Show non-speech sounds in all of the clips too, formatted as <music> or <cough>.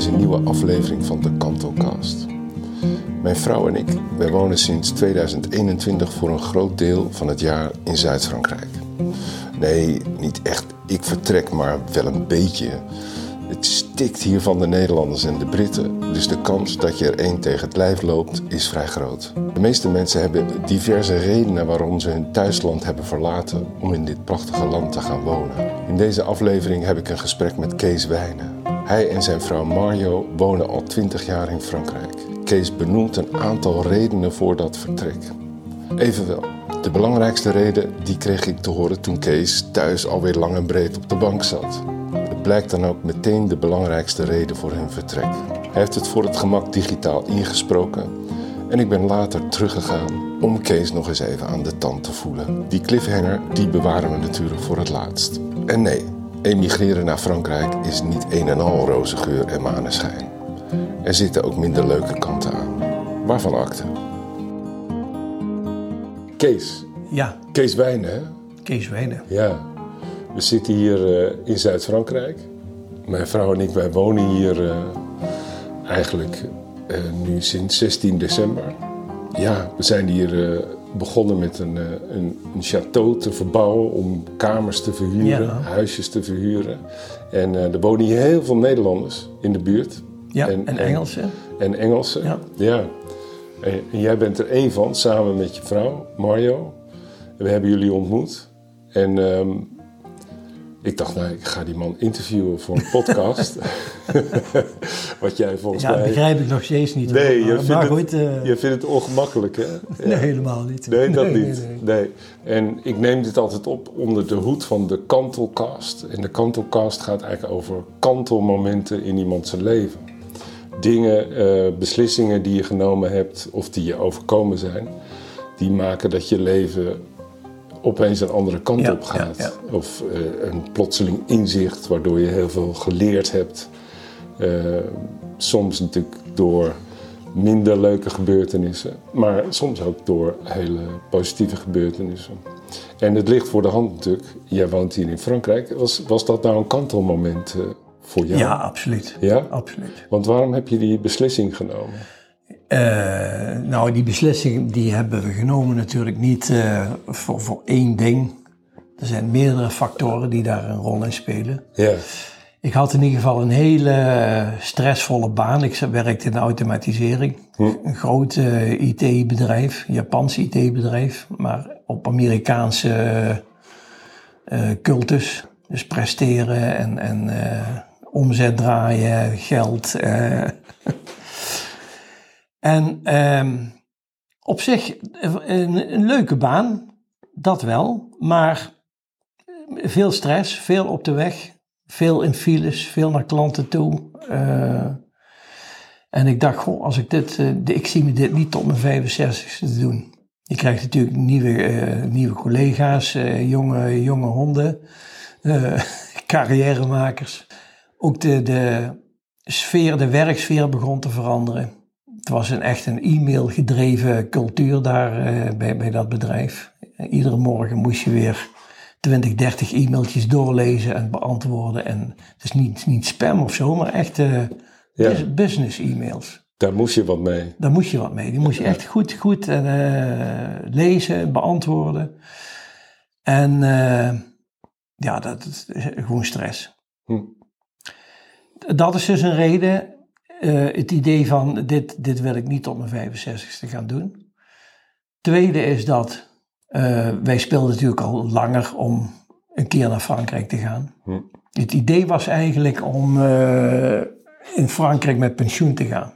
deze nieuwe aflevering van de Kantelcast. Mijn vrouw en ik, wij wonen sinds 2021 voor een groot deel van het jaar in Zuid-Frankrijk. Nee, niet echt ik vertrek, maar wel een beetje. Het stikt hier van de Nederlanders en de Britten, dus de kans dat je er één tegen het lijf loopt is vrij groot. De meeste mensen hebben diverse redenen waarom ze hun thuisland hebben verlaten om in dit prachtige land te gaan wonen. In deze aflevering heb ik een gesprek met Kees Wijnen. Hij en zijn vrouw Mario wonen al 20 jaar in Frankrijk. Kees benoemt een aantal redenen voor dat vertrek. Evenwel, de belangrijkste reden die kreeg ik te horen toen Kees thuis alweer lang en breed op de bank zat. Het blijkt dan ook meteen de belangrijkste reden voor hun vertrek. Hij heeft het voor het gemak digitaal ingesproken en ik ben later teruggegaan om Kees nog eens even aan de tand te voelen. Die cliffhanger die bewaren we natuurlijk voor het laatst. En nee, emigreren naar Frankrijk is niet een en al roze geur en maneschijn. Er zitten ook minder leuke kanten aan. Waarvan akte? Kees. Ja, Kees Wijnen, hè? Kees Wijnen. Ja. We zitten hier eh, in Zuid-Frankrijk. Mijn vrouw en ik, wij wonen hier eh, eigenlijk eh, nu sinds 16 december. Ja, we zijn hier begonnen met een, eh, een, een château te verbouwen om kamers te verhuren, Ja. huisjes te verhuren. En eh, er wonen hier heel veel Nederlanders in de buurt. Ja, En- en, en- Engelsen. En Engelsen. Ja. ja. En, en jij bent er één van, samen met je vrouw, Mario. We hebben jullie ontmoet. En ehm, ik dacht, nou, ik ga die man interviewen voor een podcast. <laughs> Wat jij volgens Ja, mij... begrijp ik nog steeds niet. Nee, hoor. je maar, vindt, het, eh, je vindt het ongemakkelijk, hè? <laughs> nee, helemaal niet. Nee, dat Nee, niet. nee, Nee, En ik neem dit altijd op onder de hoed van de kantelcast. En de kantelcast gaat eigenlijk over kantelmomenten in iemand zijn leven. Dingen, eh, beslissingen die je genomen hebt of die je overkomen zijn, die maken dat je leven opeens een andere kant Ja, op gaat. ja, Of eh, een plotseling inzicht waardoor je heel veel geleerd hebt. Eh, soms natuurlijk door minder leuke gebeurtenissen, maar soms ook door hele positieve gebeurtenissen. En het ligt voor de hand natuurlijk, jij woont hier in Frankrijk. Was, was dat nou een kantelmoment eh, voor jou? Ja, absoluut. Ja? absoluut. Want waarom heb je die beslissing genomen? Eh, nou, die beslissing die hebben we genomen natuurlijk niet eh, voor, voor één ding. Er zijn meerdere factoren die daar een rol in spelen. Ja, Ik had in ieder geval een hele stressvolle baan. Ik werkte in de automatisering. Een groot eh, IT-bedrijf, Japans IT-bedrijf, maar op Amerikaanse cultus. Dus presteren en, en omzet draaien, geld. Eh. en ehm, op zich een, een leuke baan, dat wel, maar veel stress, veel op de weg, veel in files, veel naar klanten toe. Eh, en ik dacht, goh, als ik dit, eh, ik zie me dit niet tot mijn 65ste te doen. Je krijgt natuurlijk nieuwe, eh, nieuwe collega's, eh, jonge, jonge honden, eh, <laughs> carrièremakers. Ook de, de sfeer, de werksfeer begon te veranderen. Het was een, echt een e-mail gedreven cultuur daar eh, bij, bij dat bedrijf. Iedere morgen moest je weer 20, 30 e-mailtjes doorlezen en beantwoorden. En het is niet, niet spam of zo, maar echt eh, Ja. bus- business e-mails. daar moest je wat mee. Daar moest je wat mee. Die moest je echt goed, goed eh, lezen, beantwoorden. En ja, dat is gewoon stress. Hm. Dat is dus een reden. Eh, het idee van dit, dit wil ik niet tot mijn 65ste gaan doen. Tweede is dat eh, wij speelden natuurlijk al langer om een keer naar Frankrijk te gaan. Hm. Het idee was eigenlijk om eh, in Frankrijk met pensioen te gaan.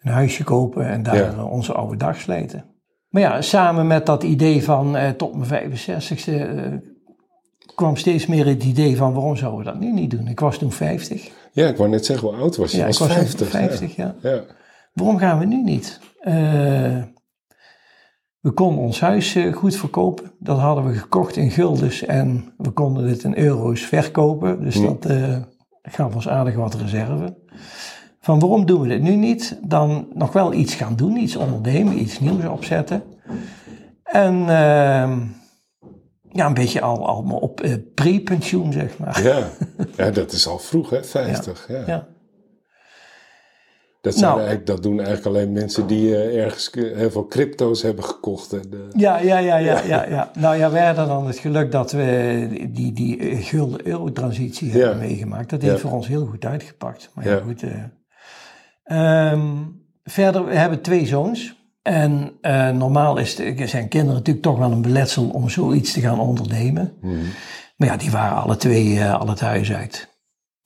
Een huisje kopen en daar Ja. onze oude dag slijten. Maar ja, samen met dat idee van tot mijn 65ste eh, kwam steeds meer het idee van waarom zouden we dat nu niet doen? Ik was toen 50. Ja, ik wou net zeggen, hoe oud was je? Ja, was ik was 50. 50, ja. Ja. ja. Waarom gaan we nu niet? Eh, we konden ons huis eh, goed verkopen. Dat hadden we gekocht in guldens en we konden het in euro's verkopen. Dus Hm. dat eh, gaf ons aardig wat reserve. Van waarom doen we dit nu niet? Dan nog wel iets gaan doen, iets ondernemen, iets nieuws opzetten. En ehm, ja, een beetje al, al op uh, pre-pensioen, zeg maar. Ja. <laughs> ja, dat is al vroeg, hè? 50. Ja. ja. Dat, zijn Nou. eigenlijk, dat doen eigenlijk alleen mensen die eh, ergens heel veel crypto's hebben gekocht. En, eh, Ja, ja, ja, ja, ja, ja. Nou ja, wij hadden dan het geluk dat we die, die gulden euro-transitie Ja. hebben meegemaakt. Dat heeft voor ons heel goed uitgepakt. Maar ja, goed. eh. Ehm, verder, we hebben twee zoons. En eh, normaal is de, zijn kinderen natuurlijk toch wel een beletsel om zoiets te gaan ondernemen. mhm. Maar ja, die waren alle twee eh, al het huis uit.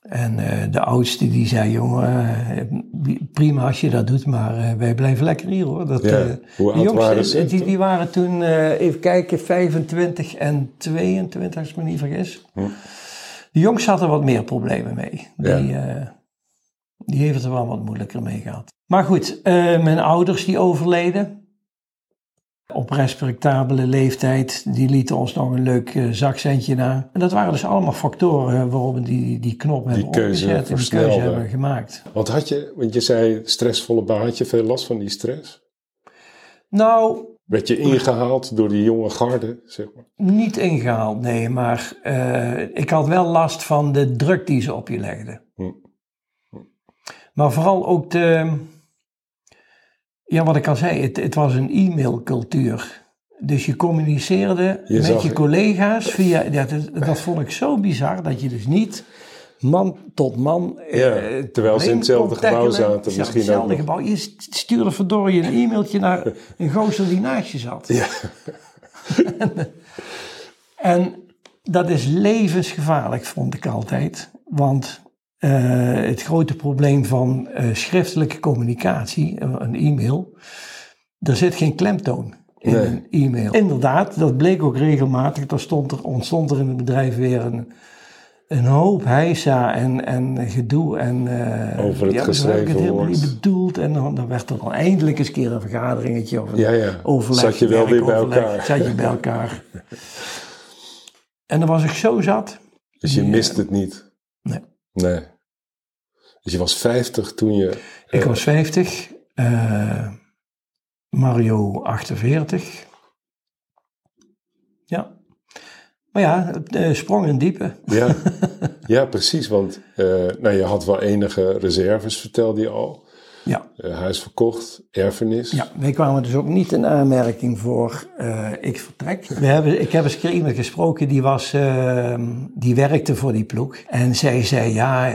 En eh, de oudste die zei, jongen, prima als je dat doet, maar wij blijven lekker hier hoor. Dat, Ja. Hoe de oud jongste, waren ze Die, die waren toen, even kijken, 25 en 22, als ik me niet vergis. Hm. De jongste had er wat meer problemen mee. Ja. Die, die heeft er wel wat moeilijker mee gehad. Maar goed, eh, mijn ouders die overleden. Op respectabele leeftijd, die lieten ons nog een leuk eh, zakcentje na. En dat waren dus allemaal factoren waarop we die, die knop hebben keuze opgezet en die keuze hebben gemaakt. Want had je, want je zei stressvolle baan, had je veel last van die stress? Nou, Werd je ingehaald door die jonge garde, zeg maar? Niet ingehaald, nee, maar eh, ik had wel last van de druk die ze op je legden. Maar vooral ook de, ja wat ik al zei, het, het was een e-mailcultuur. Dus je communiceerde Je met zag- je collega's via, ja, dat, dat vond ik zo bizar, dat je dus niet man tot man... Ja, eh, terwijl ze in hetzelfde gebouw zaten misschien hetzelfde gebouw. Je stuurde verdorie een e-mailtje naar een gozer die naast je zat. Ja. <laughs> En dat is levensgevaarlijk, vond ik altijd. Want het grote probleem van eh, schriftelijke communicatie, eh, een e-mail, er zit geen klemtoon in Nee. een e-mail. Inderdaad, dat bleek ook regelmatig. Er stond er, ontstond er in het bedrijf weer een, een hoop heisa en, en gedoe. En, eh, Over het ja, geschreven het helemaal niet bedoeld. En dan, dan werd er dan eindelijk eens een keer een vergaderingetje of een Ja, ja. overleg. Zat je wel weer bij elkaar. Zat je bij elkaar. <laughs> en dan was ik zo zat. Dus je mist het niet? Nee. Dus je was 50 toen je... Ik eh, was 50, eh, Mario 48. Ja. Maar ja, eh, sprong in diepe. Ja, <laughs> ja precies. Want eh, nou, je had wel enige reserves, vertelde je al. Ja. Eh, huis verkocht, erfenis. Ja, wij kwamen dus ook niet in aanmerking voor eh, ik vertrek. We hebben, ik heb eens een keer iemand gesproken die, was, eh, die werkte voor die ploeg. En zij zei, ja,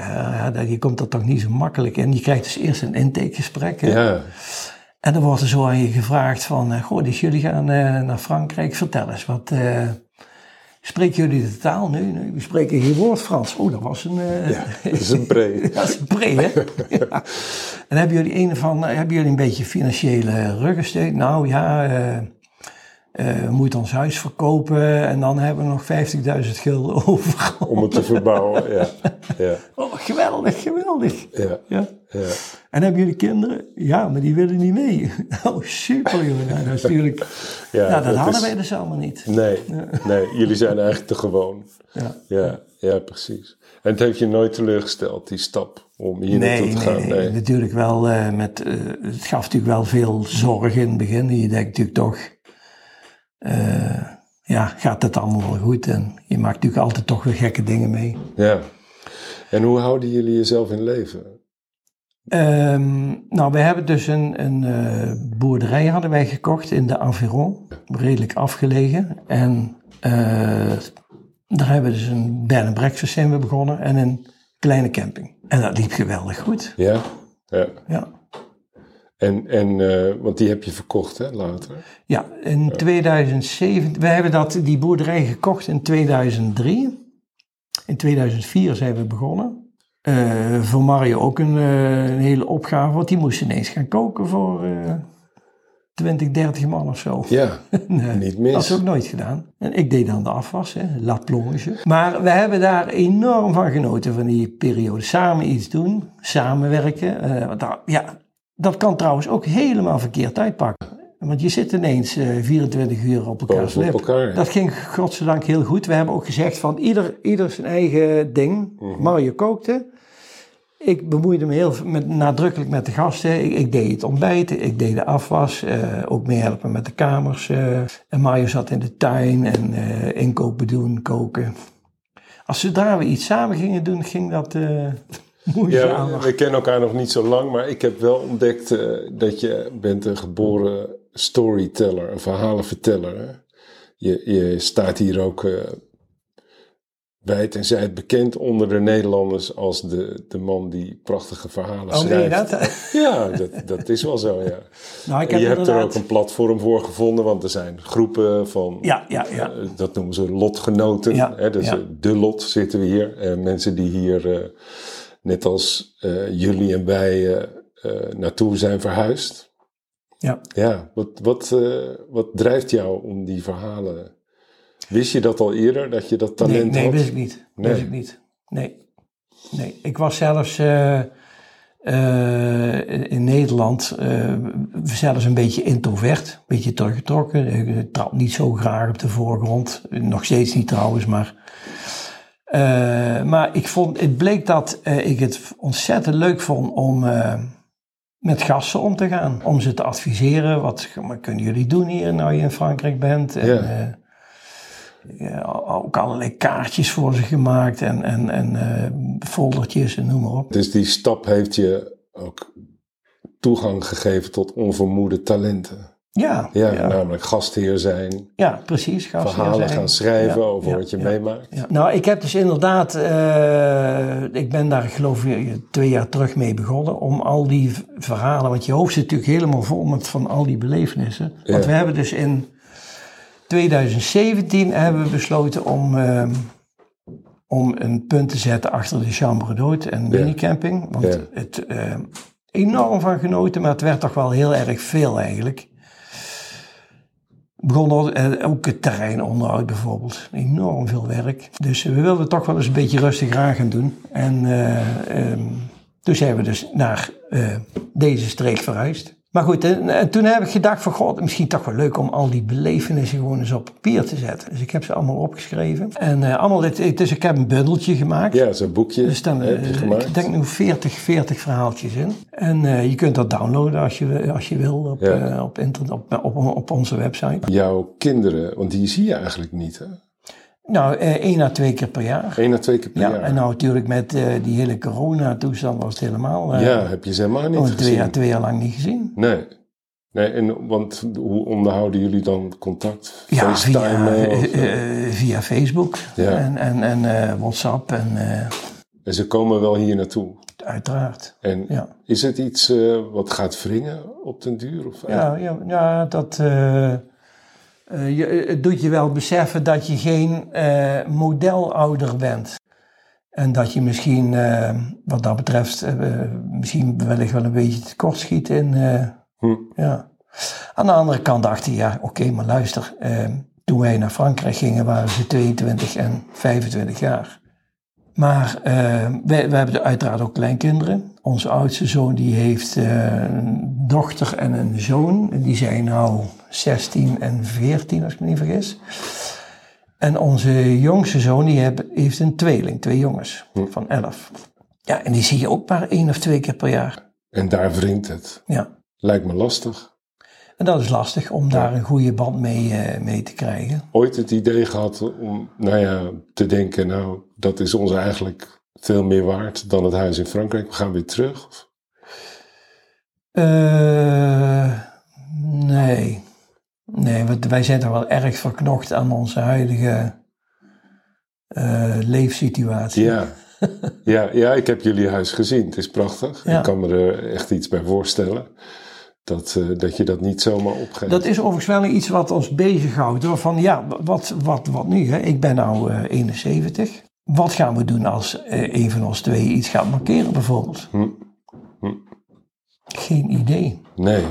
je komt er toch niet zo makkelijk in. Je krijgt dus eerst een intakegesprek. hè. Ja, En dan wordt er zo aan je gevraagd van, eh, goh, dus jullie gaan eh, naar Frankrijk. Vertel eens, wat eh, spreken jullie de taal nu? Nee, we spreken geen woord Frans. Oh, dat was een... eh, ja, dat is een pre. <laughs> dat is een pre, hè? <laughs> ja. En hebben jullie, een van, hebben jullie een beetje financiële ruggensteun? Nou ja, eh, eh, we moeten ons huis verkopen en dan hebben we nog 50.000 gulden <laughs> over. Om het te verbouwen, ja. Ja, Oh, geweldig, geweldig. ja, Ja. Ja. En hebben jullie kinderen? Ja, maar die willen niet mee. <laughs> Oh, super jongen. Nou, dat is natuurlijk... ja nou, dat hadden is- wij dus allemaal niet. Nee, nee, jullie zijn eigenlijk te gewoon. Ja. Ja, ja, precies. En het heeft je nooit teleurgesteld, die stap om hier Nee, naartoe te nee, gaan? nee, natuurlijk wel eh, met, eh, het gaf natuurlijk wel veel zorg in het begin. Je denkt natuurlijk toch, eh, ja, gaat het allemaal wel goed? En je maakt natuurlijk altijd toch weer gekke dingen mee. Ja. En hoe houden jullie jezelf in leven? Ehm, nou, we hebben dus een, een eh, boerderij hadden wij gekocht in de Aveyron, redelijk afgelegen. En eh, daar hebben we dus een bed and breakfast zijn we begonnen en een kleine camping. En dat liep geweldig goed. Ja? Ja. Ja. En, en eh, want die heb je verkocht, hè, later? Ja, in 2007, we hebben dat, die boerderij gekocht in 2003. In 2004 zijn we begonnen. Eh, voor Mario ook een, eh, een hele opgave, want die moest ineens gaan koken voor eh 20, 30 man of zo. Ja, <laughs> Nee, niet mis. Dat is ook nooit gedaan. En ik deed dan de afwas, hè, la plonge. Maar we hebben daar enorm van genoten van die periode. Samen iets doen, samenwerken. eh, ja, dat kan trouwens ook helemaal verkeerd uitpakken. Want je zit ineens eh, 24 uur op elkaar. Dat ging godzijdank heel goed. We hebben ook gezegd van ieder, ieder zijn eigen ding. Mhm. Mario kookte. Ik bemoeide me heel met, nadrukkelijk met de gasten. Ik, ik deed het ontbijt, ik deed de afwas, uh, ook meehelpen met de kamers. Uh, en Mario zat in de tuin en uh, inkopen doen, koken. Als zodra we iets samen gingen doen, ging dat <laughs> moeizaam. Ja, we, we kennen elkaar nog niet zo lang, maar ik heb wel ontdekt dat je bent een geboren storyteller, een verhalenverteller. Hè? Je, je staat hier ook wijd en zijd bekend onder de Nederlanders als de, de man die prachtige verhalen oh, schrijft. dat? <laughs> Ja, dat, dat is wel zo, ja. <laughs> Nou, ik heb je hebt er ook een platform voor gevonden, want er zijn groepen van, Ja, ja, ja. eh, dat noemen ze lotgenoten. Ja, hè, dus ja. de lot zitten we hier. Eh, mensen die hier, net als jullie en wij, naartoe zijn verhuisd. Ja. Ja, wat, wat, eh, wat drijft jou om die verhalen... Wist je dat al eerder, dat je dat talent nee, nee, had? wist ik niet. Nee. Wist ik niet. Nee. Nee, ik was zelfs eh, eh, in, Nederland zelfs een beetje introvert, een beetje teruggetrokken. Ik trad niet zo graag op de voorgrond. Nog steeds niet trouwens, maar. maar ik vond, het bleek dat ik het ontzettend leuk vond om met gasten om te gaan. Om ze te adviseren. Wat, kunnen jullie doen hier nou je in Frankrijk bent? En, Ja. eh, ja, ook allerlei kaartjes voor ze gemaakt en, en, en eh, foldertjes en noem maar op. Dus die stap heeft je ook toegang gegeven tot onvermoede talenten. Ja, Ja, ja, namelijk gastheer zijn, ja, precies. gastheer verhalen zijn. gaan schrijven Ja, over wat je meemaakt. Nou, ik heb dus inderdaad, eh, ik ben daar geloof ik twee jaar terug mee begonnen om al die verhalen, want je hoofd zit natuurlijk helemaal vol met van al die belevenissen. Want we hebben dus in 2017 hebben we besloten om, eh, om een punt te zetten achter de Chambre d'Hôte en minicamping. Want het eh, enorm van genoten, maar het werd toch wel heel erg veel eigenlijk. Begon al- eh, ook het terreinonderhoud bijvoorbeeld. Enorm veel werk. Dus we wilden toch wel eens een beetje rustig aan gaan doen. En eh, ehm, toen zijn we dus naar eh, deze streek verhuisd. Maar goed, en, en toen heb ik gedacht van god, misschien toch wel leuk om al die belevenissen gewoon eens op papier te zetten. Dus ik heb ze allemaal opgeschreven. En eh, allemaal dit, dus ik heb een bundeltje gemaakt. Ja, zo'n boekje Er staan, heb je eh, gemaakt. ik denk nu 40, 40 verhaaltjes in. En eh, je kunt dat downloaden als je, als je wil op, Ja. eh, op, internet, op, op, op onze website. Jouw kinderen, want die zie je eigenlijk niet, hè? Nou, eh, één à twee keer per jaar. Eén à twee keer per Ja, jaar. en nou natuurlijk met eh, die hele coronatoestand was het helemaal... eh ja, heb je ze helemaal niet twee gezien? jaar, twee jaar lang niet gezien. Nee. Nee, en want hoe onderhouden jullie dan contact? Ja, via, FaceTime eh, via Facebook Ja. en, en, en WhatsApp en En ze komen wel hier naartoe. uiteraard. En Ja. is het iets wat gaat wringen op den duur? Of Ja, ja, ja dat eh, eh, je, het doet je wel beseffen dat je geen eh, modelouder bent. En dat je misschien, eh, wat dat betreft, eh, misschien wellicht wel een beetje tekortschiet in. eh, Hm. ja. Aan de andere kant dacht ik, ja, oké, maar luister. eh, toen wij naar Frankrijk gingen, waren ze 22 en 25 jaar. Maar eh wij, wij hebben uiteraard ook kleinkinderen. Onze oudste zoon die heeft eh, een dochter en een zoon. Die zijn nou 16 en 14, als ik me niet vergis. En onze jongste zoon die heb- heeft een tweeling, twee jongens van 11. Ja, en die zie je ook maar één of twee keer per jaar. En daar wringt het. Ja. Lijkt me lastig. En dat is lastig om daar een goede band mee, eh, mee te krijgen. Ooit het idee gehad om, nou ja, te denken, nou, dat is ons eigenlijk veel meer waard dan het huis in Frankrijk. We gaan weer terug. Eh, nee. Nee, want wij zijn toch wel erg verknocht aan onze huidige eh, leefsituatie. Ja. <laughs> ja, ja, ik heb jullie huis gezien. Het is prachtig. Ja. Ik kan me er echt iets bij voorstellen. Dat, eh, dat je dat niet zomaar opgeeft. Dat is overigens wel iets wat ons bezighoudt. Hoor. Van ja, wat, wat, wat nu? Hè? Ik ben nou eh, 71. Wat gaan we doen als eh, een van ons twee iets gaat markeren bijvoorbeeld? Hm. Geen idee. Nee.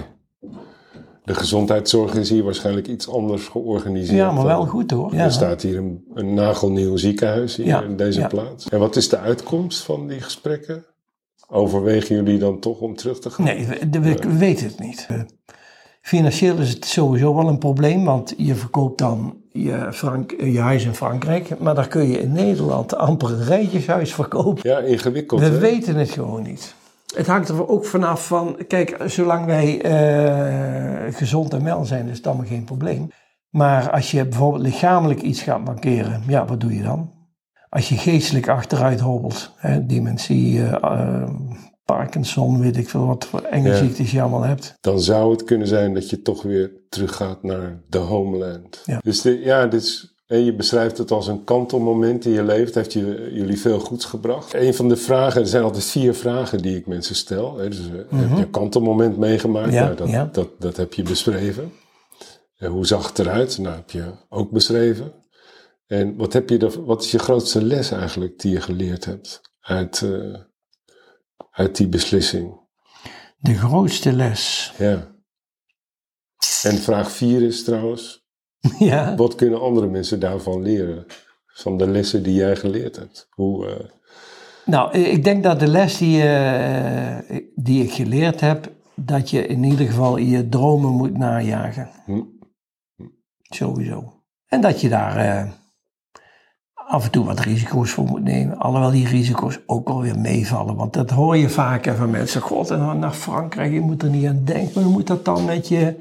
De gezondheidszorg is hier waarschijnlijk iets anders georganiseerd. Ja, maar dan- wel goed hoor. Ja. Er staat hier een, een nagelnieuw ziekenhuis hier Ja, in deze ja. plaats. En wat is de uitkomst van die gesprekken? Overwegen jullie dan toch om terug te gaan? Nee, we, weten het niet. Eh, Financieel is het sowieso wel een probleem, want je verkoopt dan je, Frank, je huis in Frankrijk, maar daar kun je in Nederland <laughs> amper een rijtjeshuis verkopen. Ja, ingewikkeld. We hè? weten het gewoon niet. Het hangt er ook vanaf van, kijk, zolang wij eh, gezond en wel zijn, is het allemaal geen probleem. Maar als je bijvoorbeeld lichamelijk iets gaat markeren, ja, wat doe je dan? Als je geestelijk achteruit hobbelt, hè, dementie, eh, eh, Parkinson, weet ik veel wat voor enge Ja. ziektes je allemaal hebt. Dan zou het kunnen zijn dat je toch weer teruggaat naar de homeland. Ja. Dus de, ja, dit is, je beschrijft het als een kantelmoment in je leven. Het heeft je, jullie veel goeds gebracht. Een van de vragen, er zijn altijd vier vragen die ik mensen stel. Dus, eh, Heb je een kantelmoment meegemaakt? Mhm. Ja, nou, dat, ja. dat, dat heb je beschreven. En hoe zag het eruit? Nou, heb je ook beschreven. En wat, heb je er, wat is je grootste les eigenlijk die je geleerd hebt uit, eh, uit die beslissing? De grootste les. Ja. En vraag 4 is trouwens, ja. wat kunnen andere mensen daarvan leren? Van de lessen die jij geleerd hebt. Hoe, eh, Nou, ik denk dat de les die, eh, die ik geleerd heb, dat je in ieder geval je dromen moet najagen. hm, Sowieso. En dat je daar eh, af en toe wat risico's voor moet nemen. Alhoewel die risico's ook alweer meevallen. Want dat hoor je vaker van mensen. God, en dan naar Frankrijk, je moet er niet aan denken. Maar hoe moet dat dan met je,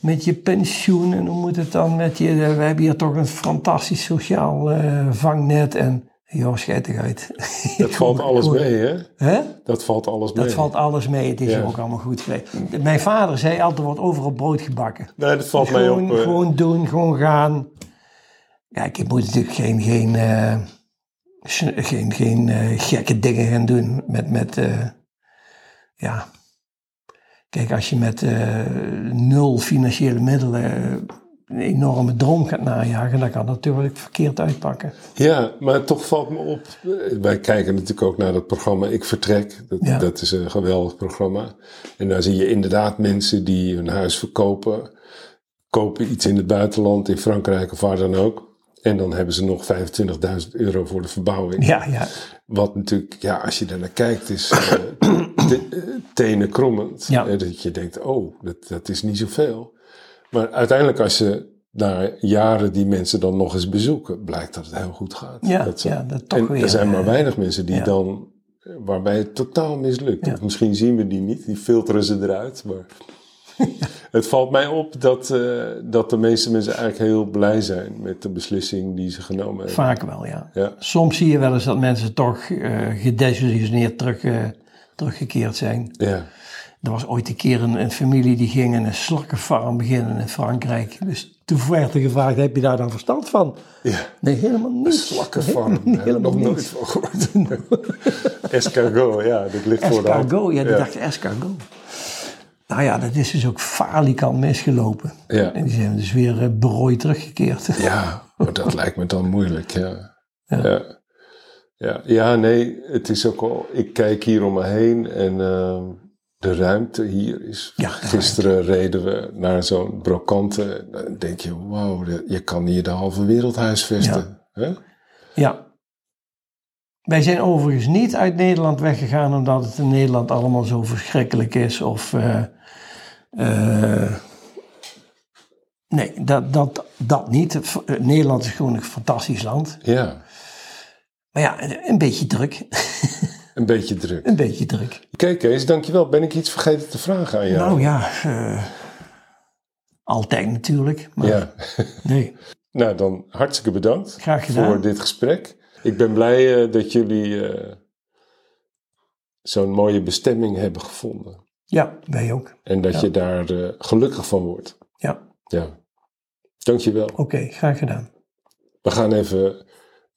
met je pensioen? En hoe moet het dan met je... We hebben hier toch een fantastisch sociaal eh, vangnet. En joh, schijtig uit. <laughs> dat valt alles mee, hè? Hè? Dat valt alles mee. Dat valt alles mee. Het is ook allemaal goed geweest. Mijn vader zei altijd, wordt overal brood gebakken. Nee, dat valt mij op. eh, gewoon doen, gewoon gaan. Kijk, je moet natuurlijk geen, geen, eh, geen, geen eh, gekke dingen gaan doen met, met eh, ja. Kijk, als je met nul financiële middelen een enorme droom gaat najagen, dan kan dat natuurlijk verkeerd uitpakken. Ja, maar toch valt me op. Wij kijken natuurlijk ook naar dat programma Ik Vertrek. Dat, Ja. dat is een geweldig programma. En daar zie je inderdaad mensen die hun huis verkopen. Kopen iets in het buitenland, in Frankrijk of waar dan ook. En dan hebben ze nog 25.000 euro voor de verbouwing. Ja, ja, Wat natuurlijk, ja, als je daar naar kijkt, is eh, <clears throat> te- eh, tenen krommend. Ja. Eh, Dat je denkt, oh, dat, dat is niet zoveel. Maar uiteindelijk, als je na jaren die mensen dan nog eens bezoeken, blijkt dat het heel goed gaat. ja, dat ja dat toch en weer. er zijn maar weinig mensen die ja. dan, waarbij het totaal mislukt. Of misschien zien we die niet, die filteren ze eruit. Maar <laughs> het valt mij op dat, eh, dat de meeste mensen eigenlijk heel blij zijn met de beslissing die ze genomen hebben. Vaak wel, ja. Ja. Soms zie je wel eens dat mensen toch eh gedesillusioneerd terug, eh, teruggekeerd zijn. Ja. Er was ooit een keer een, een familie die ging een slakkenfarm beginnen in Frankrijk. Dus toen werd er gevraagd, heb je daar dan verstand van? ja. Nee, helemaal niet. Slakkenfarm, heb ik helemaal nog nooit van gehoord. <laughs> Escargot, ja, dat ligt voor de hand. Escargot, ja, die dacht escargot. Nou ja, dat is dus ook falikant misgelopen. Ja. En die zijn dus weer berooid teruggekeerd. <laughs> Ja, maar dat lijkt me dan moeilijk, ja. Ja. Ja. ja, nee, het is ook al... Ik kijk hier om me heen en ehm, de ruimte hier is... Ja, Gisteren reden we naar zo'n brokante. Dan denk je, wauw, je kan hier de halve wereld huisvesten. hè? Ja. Wij zijn overigens niet uit Nederland weggegaan omdat het in Nederland allemaal zo verschrikkelijk is. Of, eh, eh, nee, dat, dat, dat niet. Eh, Nederland is gewoon een fantastisch land. Ja, Maar ja, een beetje druk. een beetje druk. een beetje druk. Kijk Kees, dankjewel. Ben ik iets vergeten te vragen aan jou? Nou ja, altijd natuurlijk. Maar ja. nee, <laughs> Nou, dan hartstikke bedankt graag gedaan. voor dit gesprek. Ik ben blij eh, dat jullie eh, zo'n mooie bestemming hebben gevonden. Ja, wij ook. En dat Ja. je daar eh, gelukkig van wordt. Ja, Ja. Dankjewel. oké, graag gedaan. We gaan even een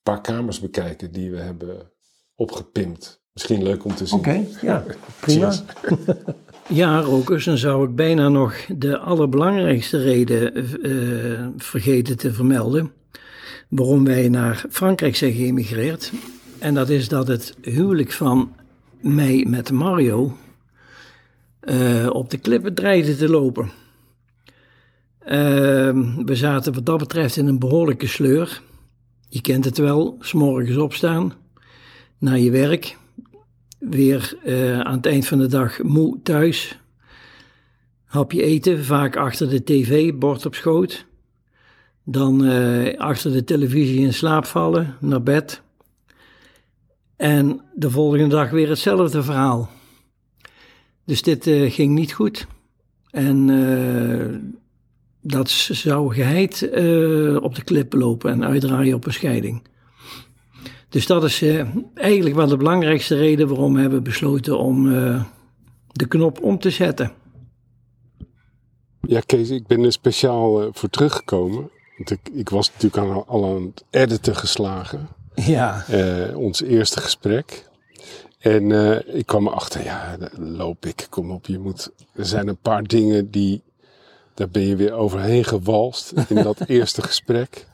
paar kamers bekijken die we hebben opgepimpt. Misschien leuk om te zien. Oké, ja, prima. <laughs> Ja, Rokers, dan zou ik bijna nog de allerbelangrijkste reden eh, vergeten te vermelden. Waarom wij naar Frankrijk zijn geëmigreerd. En dat is dat het huwelijk van mij met Mario eh, op de klippen dreigde te lopen. Ehm, we zaten wat dat betreft in een behoorlijke sleur. Je kent het wel, s'morgens opstaan, naar je werk, weer eh, aan het eind van de dag moe thuis. Hapje eten, vaak achter de tv, bord op schoot. Dan eh, achter de televisie in slaap vallen, naar bed. En de volgende dag weer hetzelfde verhaal. Dus dit eh, ging niet goed. En eh, dat zou geheid eh, op de klip lopen en uitdraaien op een scheiding. Dus dat is eigenlijk wel de belangrijkste reden waarom we hebben besloten om de knop om te zetten. Ja, Kees, ik ben er speciaal voor teruggekomen. Want ik, ik was natuurlijk al, al aan het editen geslagen. Ja, eh, ons eerste gesprek. En eh, ik kwam erachter, ja, loop ik, kom op, je moet... Er zijn een paar dingen die... Daar ben je weer overheen gewalst in dat <laughs> eerste gesprek.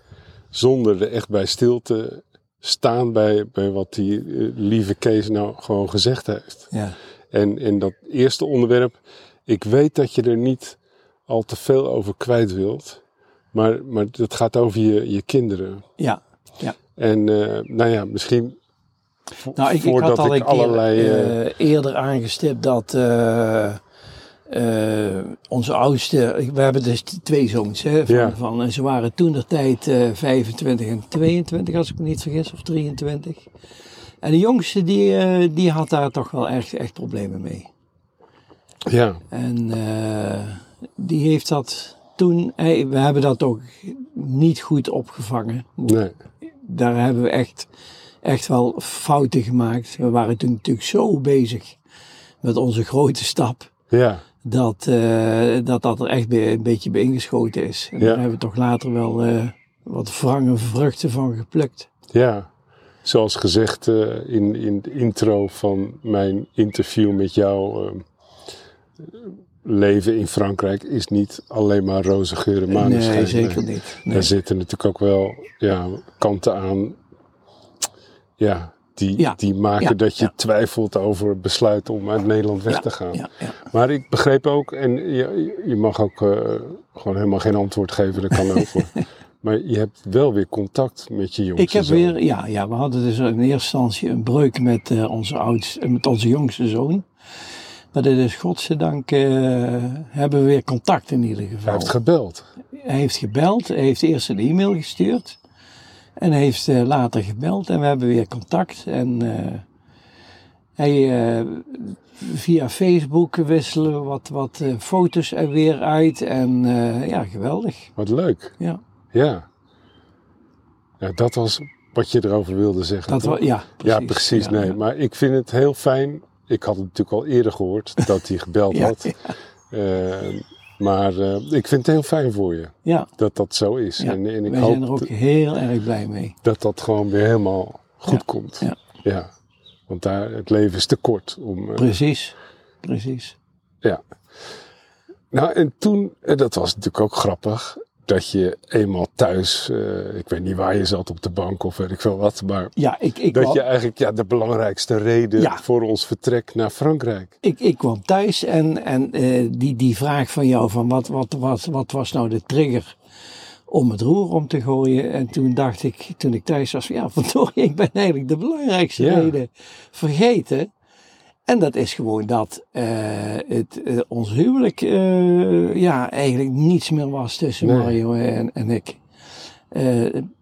Zonder er echt bij stil te staan bij, bij wat die eh, lieve Kees nou gewoon gezegd heeft. ja, En, en dat eerste onderwerp, ik weet dat je er niet al te veel over kwijt wilt. Maar, maar het gaat over je, je kinderen. ja. En eh, nou ja, misschien Nou, ik, ik had al een allerlei... eh, eh, eerder aangestipt dat onze oudste, we hebben dus twee zoons, hè, van, Ja. van, en ze waren toen de tijd eh 25 en 22, als ik me niet vergis, of 23. En de jongste, die, die had daar toch wel echt, echt problemen mee. ja, En die heeft dat toen, hij- we hebben dat ook niet goed opgevangen. nee. Daar hebben we echt, echt wel fouten gemaakt. We waren toen natuurlijk zo bezig met onze grote stap. Ja, Dat eh, dat, dat er echt een beetje bij ingeschoten is. En Ja. daar hebben we toch later wel eh, wat wrange vruchten van geplukt. ja. Zoals gezegd eh, in, in de intro van mijn interview met jou. Leven in Frankrijk is niet alleen maar roze geur en maneschijn. nee, zeker niet. Nee. Daar zitten natuurlijk ook wel ja, kanten aan. Ja, die, Ja, die maken ja, dat je ja. twijfelt over besluit om uit Nederland weg te gaan. Maar ik begreep ook, en je, je mag ook eh, gewoon helemaal geen antwoord geven, dat kan ook. <laughs> maar je hebt wel weer contact met je jongste Ik heb zoon. weer, ja, ja, we hadden dus in eerste instantie een breuk met, eh, onze, oudste, met onze jongste zoon. Maar dit is godzijdank eh hebben we weer contact in ieder geval. Hij heeft gebeld. Hij heeft gebeld, hij heeft eerst een e-mail gestuurd. En hij heeft eh, later gebeld en we hebben weer contact. En eh, hij, via Facebook wisselen we wat, wat foto's er weer uit. En ja, geweldig. Wat leuk. Ja, Ja. ja. Dat was wat je erover wilde zeggen. dat wa- ja, precies. ja, precies. Ja, nee, ja. maar ik vind het heel fijn. Ik had het natuurlijk al eerder gehoord dat hij gebeld <laughs> Ja, had. ja. Eh, maar eh, ik vind het heel fijn voor je Ja, dat dat zo is. En, en ik wij hoop zijn er ook heel erg blij mee. dat dat gewoon weer helemaal goed komt. ja. ja. Want daar, het leven is te kort om. eh, Precies, precies. ja. Nou, en toen, eh, dat was natuurlijk ook grappig, dat je eenmaal thuis, eh, ik weet niet waar je zat op de bank of weet ik veel wat, maar Ja, ik, ik, dat kwam, je eigenlijk ja, de belangrijkste reden Ja. voor ons vertrek naar Frankrijk. ik, ik kwam thuis en, en eh, die, die vraag van jou van wat, wat, wat, wat was nou de trigger om het roer om te gooien. En toen dacht ik, toen ik thuis was, van, ja <laughs> verdorie, ik ben eigenlijk de belangrijkste Ja. reden vergeten. En dat is gewoon dat eh, het, eh, ons huwelijk eh, ja, eigenlijk niets meer was tussen Nee. Mario en, en ik.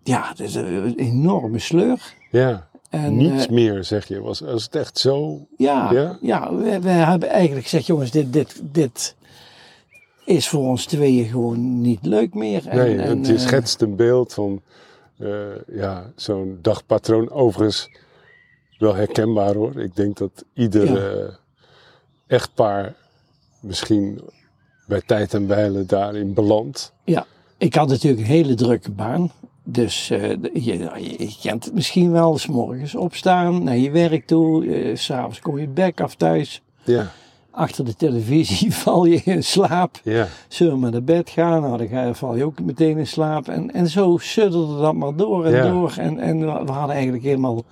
Ja, het is een enorme sleur. Ja, En, niets meer zeg je. Was, was het echt zo? ja, Ja? ja? we, we hebben eigenlijk gezegd, jongens, dit, dit, dit is voor ons tweeën gewoon niet leuk meer. En, Nee, en, het je schetst een beeld van ja, zo'n dagpatroon. Overigens wel herkenbaar hoor. Ik denk dat ieder Ja. eh, echtpaar misschien bij tijd en wijle daarin belandt. Ja, ik had natuurlijk een hele drukke baan. Dus eh, je, je kent het misschien wel, s morgens opstaan, naar je werk toe, eh, s'avonds kom je bek af thuis. Ja, Achter de televisie <laughs> val je in slaap. ja, Zullen we maar naar bed gaan? Nou, dan ga je, val je ook meteen in slaap. En, en zo sudderde dat maar door en Ja. door. En, en we hadden eigenlijk helemaal,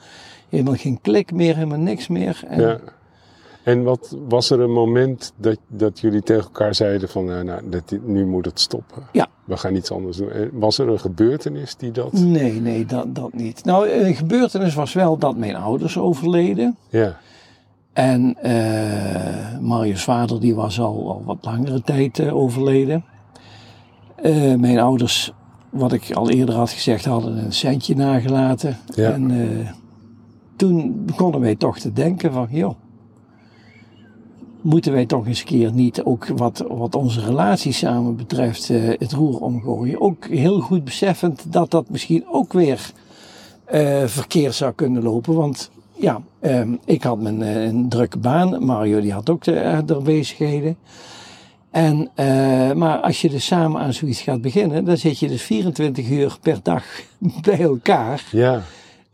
helemaal geen klik meer, helemaal niks meer. En, ja. En wat was er een moment dat, dat jullie tegen elkaar zeiden van nou, nou, dit, nu moet het stoppen? Ja. We gaan iets anders doen. En Was er een gebeurtenis die dat... Nee, nee, dat, dat niet. Nou, een gebeurtenis was wel dat mijn ouders overleden. Ja, En eh Marius vader die was al, al wat langere tijd eh, overleden. Eh, mijn ouders wat ik al eerder had gezegd, hadden een centje nagelaten. Ja. En toen begonnen wij toch te denken van, joh, moeten wij toch eens een keer niet, ook wat, wat onze relatie samen betreft, eh, het roer omgooien. Ook heel goed beseffend dat dat misschien ook weer eh verkeerd zou kunnen lopen. Want ja, ehm, ik had mijn, eh, een drukke baan, Mario die had ook de, er bezigheden. En, maar als je dus samen aan zoiets gaat beginnen, dan zit je dus 24 uur per dag <laughs> bij elkaar. Ja.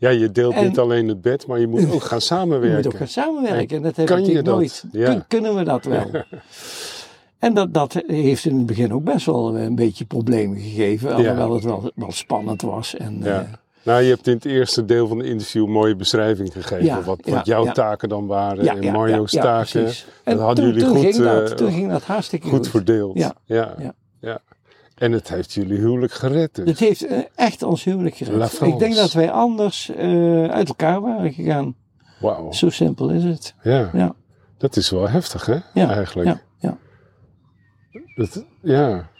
Ja, je deelt En- niet alleen het bed, maar je moet ook gaan <laughs> Je samenwerken. moet ook gaan samenwerken. En dat heb kan ik je natuurlijk dat? nooit. Ja. Kunnen we dat wel? <laughs> En dat, dat heeft in het begin ook best wel een beetje problemen gegeven. Alhoewel het wel, wel spannend was. En, Ja. eh, Nou, je hebt in het eerste deel van de interview een mooie beschrijving gegeven. Ja, wat, wat jouw taken dan waren en Mario's ja, ja, taken. Dat En hadden toen, jullie toen, goed, ging dat, eh, toen ging dat hartstikke goed goed. verdeeld. Ja. ja. En het heeft jullie huwelijk gered. Dus. Het heeft eh, echt ons huwelijk gered. Ik denk dat wij anders eh, uit elkaar waren gegaan. Wauw. Zo simpel is het. Ja. Ja. dat is wel heftig hè, Ja, eigenlijk. Ja, ja. Dat, ja.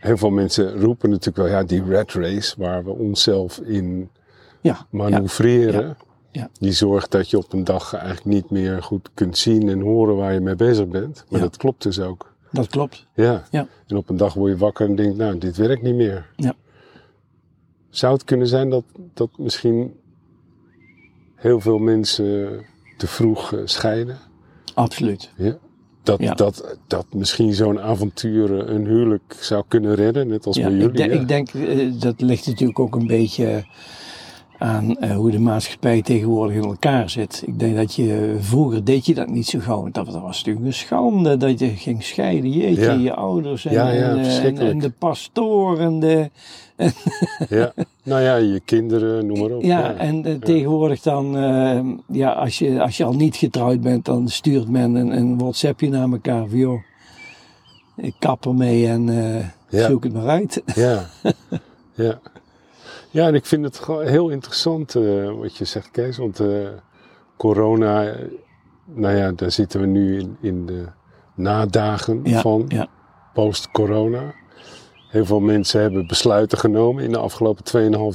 Heel veel mensen roepen natuurlijk wel, ja, die rat race waar we onszelf in ja, manoeuvreren. Ja. Die zorgt dat je op een dag eigenlijk niet meer goed kunt zien en horen waar je mee bezig bent. Maar dat klopt dus ook. Dat klopt. Ja. Ja. En op een dag word je wakker en denkt, nou, dit werkt niet meer. Ja. Zou het kunnen zijn dat, dat misschien heel veel mensen te vroeg eh, scheiden? Absoluut. Ja. Dat, Ja. dat, dat misschien zo'n avontuur eh, een huwelijk zou kunnen redden, net als bij ik, jullie. denk- ja. ik denk, eh, dat ligt natuurlijk ook een beetje aan eh, hoe de maatschappij tegenwoordig in elkaar zit. Ik denk dat je, vroeger deed je dat niet zo gauw. Dat, dat was natuurlijk een schande dat je ging scheiden. Jeetje, Ja. je ouders en, Ja, ja, en, eh, en, de pastoor en de... <laughs> ja. Nou ja, je kinderen, noem maar op. Ja, en eh, tegenwoordig dan, ja, als je, als je al niet getrouwd bent, dan stuurt men een, een WhatsAppje naar elkaar van, joh, ik kap ermee en zoek het maar uit. Ja, <laughs> ja. Ja, en ik vind het gewoon heel interessant eh, wat je zegt, Kees. Want eh, corona, eh, nou ja, daar zitten we nu in, in de nadagen Ja, van ja. post-corona. Heel veel mensen hebben besluiten genomen in de afgelopen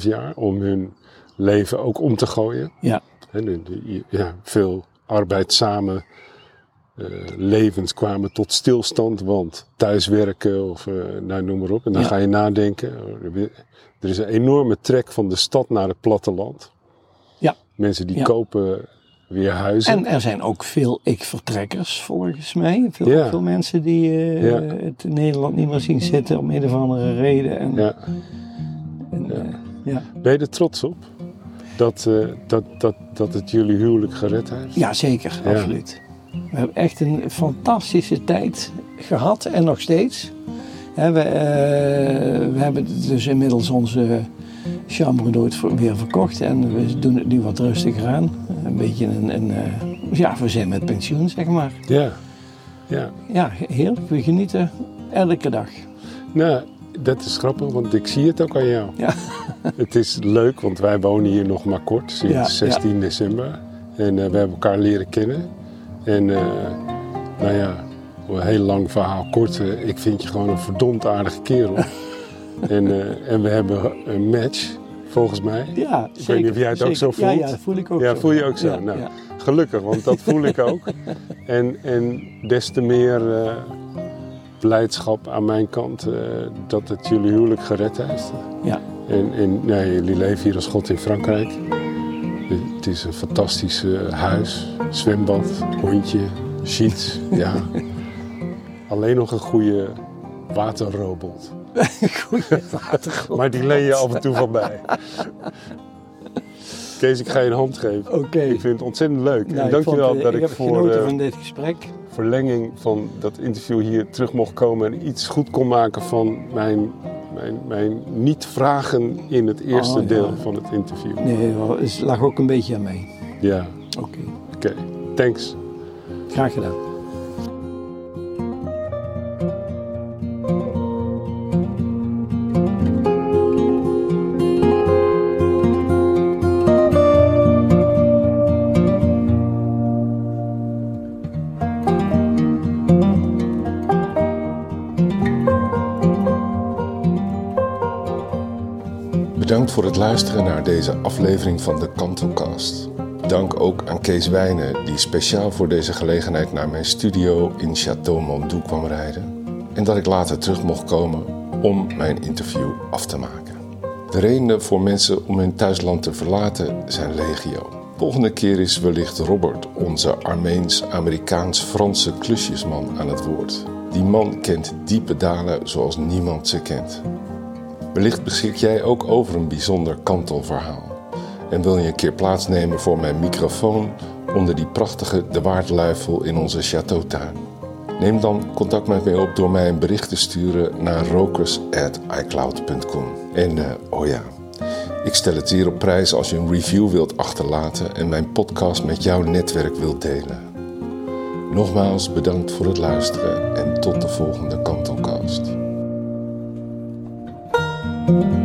2,5 jaar om hun leven ook om te gooien. Ja. De- ja, veel arbeidzame eh, levens kwamen tot stilstand, want thuiswerken of nou, noem maar op. En dan Ja. ga je nadenken. Er is een enorme trek van de stad naar het platteland. Ja. Mensen die Ja. kopen weer huizen. En er zijn ook veel ik-vertrekkers, volgens mij. Veel, Ja. veel mensen die Ja. het Nederland niet meer zien zitten om een of andere reden. En, ja. en, eh, ja. Ben je er trots op? Dat, eh, dat, dat, dat het jullie huwelijk gered heeft? ja, zeker, absoluut. We hebben echt een fantastische tijd gehad en nog steeds. We, eh, we hebben dus inmiddels onze chambre weer verkocht en we doen het nu wat rustiger aan. Een beetje een, een eh, ja, we zijn met pensioen, zeg maar. Ja. ja. Ja, heerlijk. We genieten elke dag. Nou, dat is grappig, want ik zie het ook aan jou. Ja. <laughs> Het is leuk, want wij wonen hier nog maar kort, sinds Ja, 16 december. En eh, we hebben elkaar leren kennen. En nou ja, een heel lang verhaal kort. eh, ik vind je gewoon een verdomd aardige kerel. <laughs> en, eh, en we hebben een match, volgens mij. Ja, Ik weet niet of jij het ook zo Ja, voelt. ja, dat voel ik ook Ja, zo. voel je ook zo? Ja, Nou. ja. Gelukkig, want dat voel ik ook. <laughs> En, en des te meer eh, blijdschap aan mijn kant dat het jullie huwelijk gered heeft. Ja. En, en nee, jullie leven hier als God in Frankrijk. Het is een fantastisch huis, zwembad, hondje, sheets. Ja. <laughs> Alleen nog een goede waterrobot. <laughs> Goeie watergrond. Maar die leen je af en toe van mij. Kees, ik ga je een hand geven. Oké. Ik vind het ontzettend leuk. Nou, en dankjewel eh, dat ik ik, voor genoten eh, van dit gesprek. verlenging van dat interview hier terug mocht komen en iets goed kon maken van mijn, mijn, mijn niet-vragen in het eerste Oh, ja. deel van het interview. Nee, wel, het lag ook een beetje aan mij. Ja, Oké, oké. Thanks. graag gedaan. Luisteren naar deze aflevering van de Kantelcast. Dank ook aan Kees Wijnen, die speciaal voor deze gelegenheid naar mijn studio in Château Mondou kwam rijden. En dat ik later terug mocht komen om mijn interview af te maken. De redenen voor mensen om hun thuisland te verlaten zijn legio. Volgende keer is wellicht Robert, onze Armeens-Amerikaans-Franse klusjesman, aan het woord. Die man kent diepe dalen zoals niemand ze kent. Wellicht beschik jij ook over een bijzonder kantelverhaal. En wil je een keer plaatsnemen voor mijn microfoon onder die prachtige De Waardluifel in onze chateautuin? Neem dan contact met mij op door mij een bericht te sturen naar rokers.icloud.com. En uh, oh ja, ik stel het zeer op prijs als je een review wilt achterlaten en mijn podcast met jouw netwerk wilt delen. Nogmaals bedankt voor het luisteren en tot de volgende Kantelcast. thank you.